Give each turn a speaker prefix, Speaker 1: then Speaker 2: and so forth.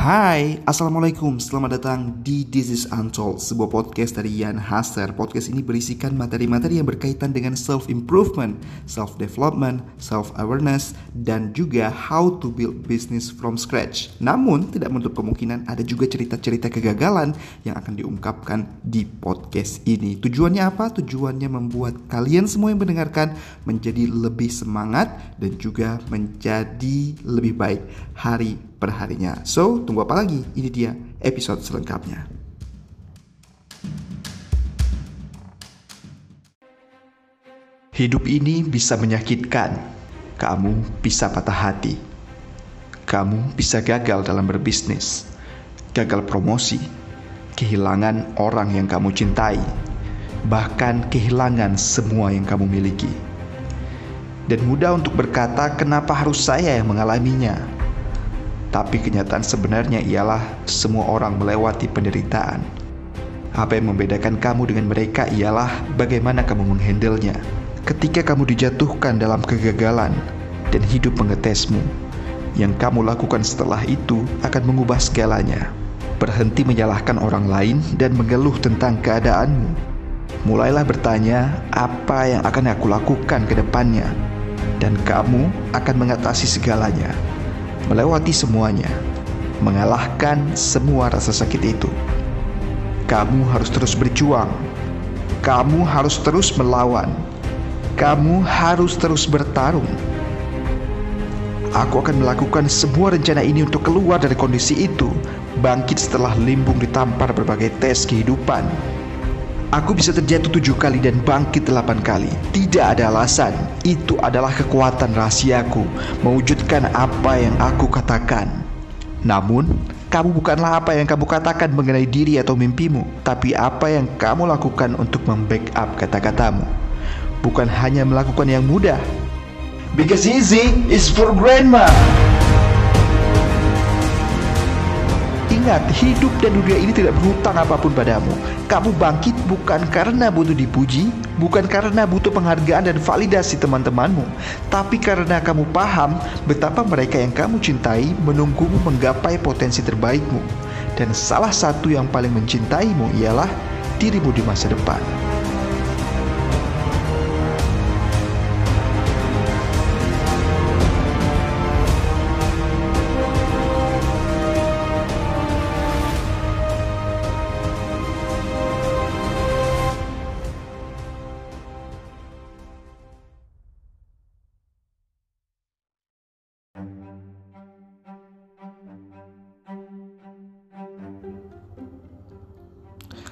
Speaker 1: Hai, Assalamualaikum, selamat datang di This is Untold, sebuah podcast dari Ian Hasser Podcast ini berisikan materi-materi yang berkaitan dengan self-improvement, self-development, self-awareness, dan juga how to build business from scratch. Namun, tidak menutup kemungkinan ada juga cerita-cerita kegagalan yang akan diungkapkan di podcast ini. Tujuannya apa? Tujuannya membuat kalian semua yang mendengarkan menjadi lebih semangat dan juga menjadi lebih baik. Hari perharinya. So, tunggu apa lagi? Ini dia episode selengkapnya. Hidup ini bisa menyakitkan. Kamu bisa patah hati. Kamu bisa gagal dalam berbisnis. Gagal promosi. Kehilangan orang yang kamu cintai. Bahkan kehilangan semua yang kamu miliki. Dan mudah untuk berkata kenapa harus saya yang mengalaminya tapi kenyataan sebenarnya ialah semua orang melewati penderitaan. Apa yang membedakan kamu dengan mereka ialah bagaimana kamu menghandlenya. Ketika kamu dijatuhkan dalam kegagalan dan hidup mengetesmu, yang kamu lakukan setelah itu akan mengubah segalanya. Berhenti menyalahkan orang lain dan mengeluh tentang keadaanmu. Mulailah bertanya, apa yang akan aku lakukan ke depannya? Dan kamu akan mengatasi segalanya melewati semuanya, mengalahkan semua rasa sakit itu. Kamu harus terus berjuang, kamu harus terus melawan, kamu harus terus bertarung. Aku akan melakukan semua rencana ini untuk keluar dari kondisi itu, bangkit setelah limbung ditampar berbagai tes kehidupan. Aku bisa terjatuh tujuh kali dan bangkit delapan kali. Tidak ada alasan. Itu adalah kekuatan rahasiaku mewujudkan apa yang aku katakan. Namun, kamu bukanlah apa yang kamu katakan mengenai diri atau mimpimu, tapi apa yang kamu lakukan untuk membackup kata-katamu. Bukan hanya melakukan yang mudah. Because easy is for grandma. Ingat, hidup dan dunia ini tidak berhutang apa pun padamu. Kamu bangkit bukan karena butuh dipuji, bukan karena butuh penghargaan dan validasi teman-temanmu, tapi karena kamu paham betapa mereka yang kamu cintai menunggumu menggapai potensi terbaikmu. Dan salah satu yang paling mencintaimu ialah dirimu di masa depan.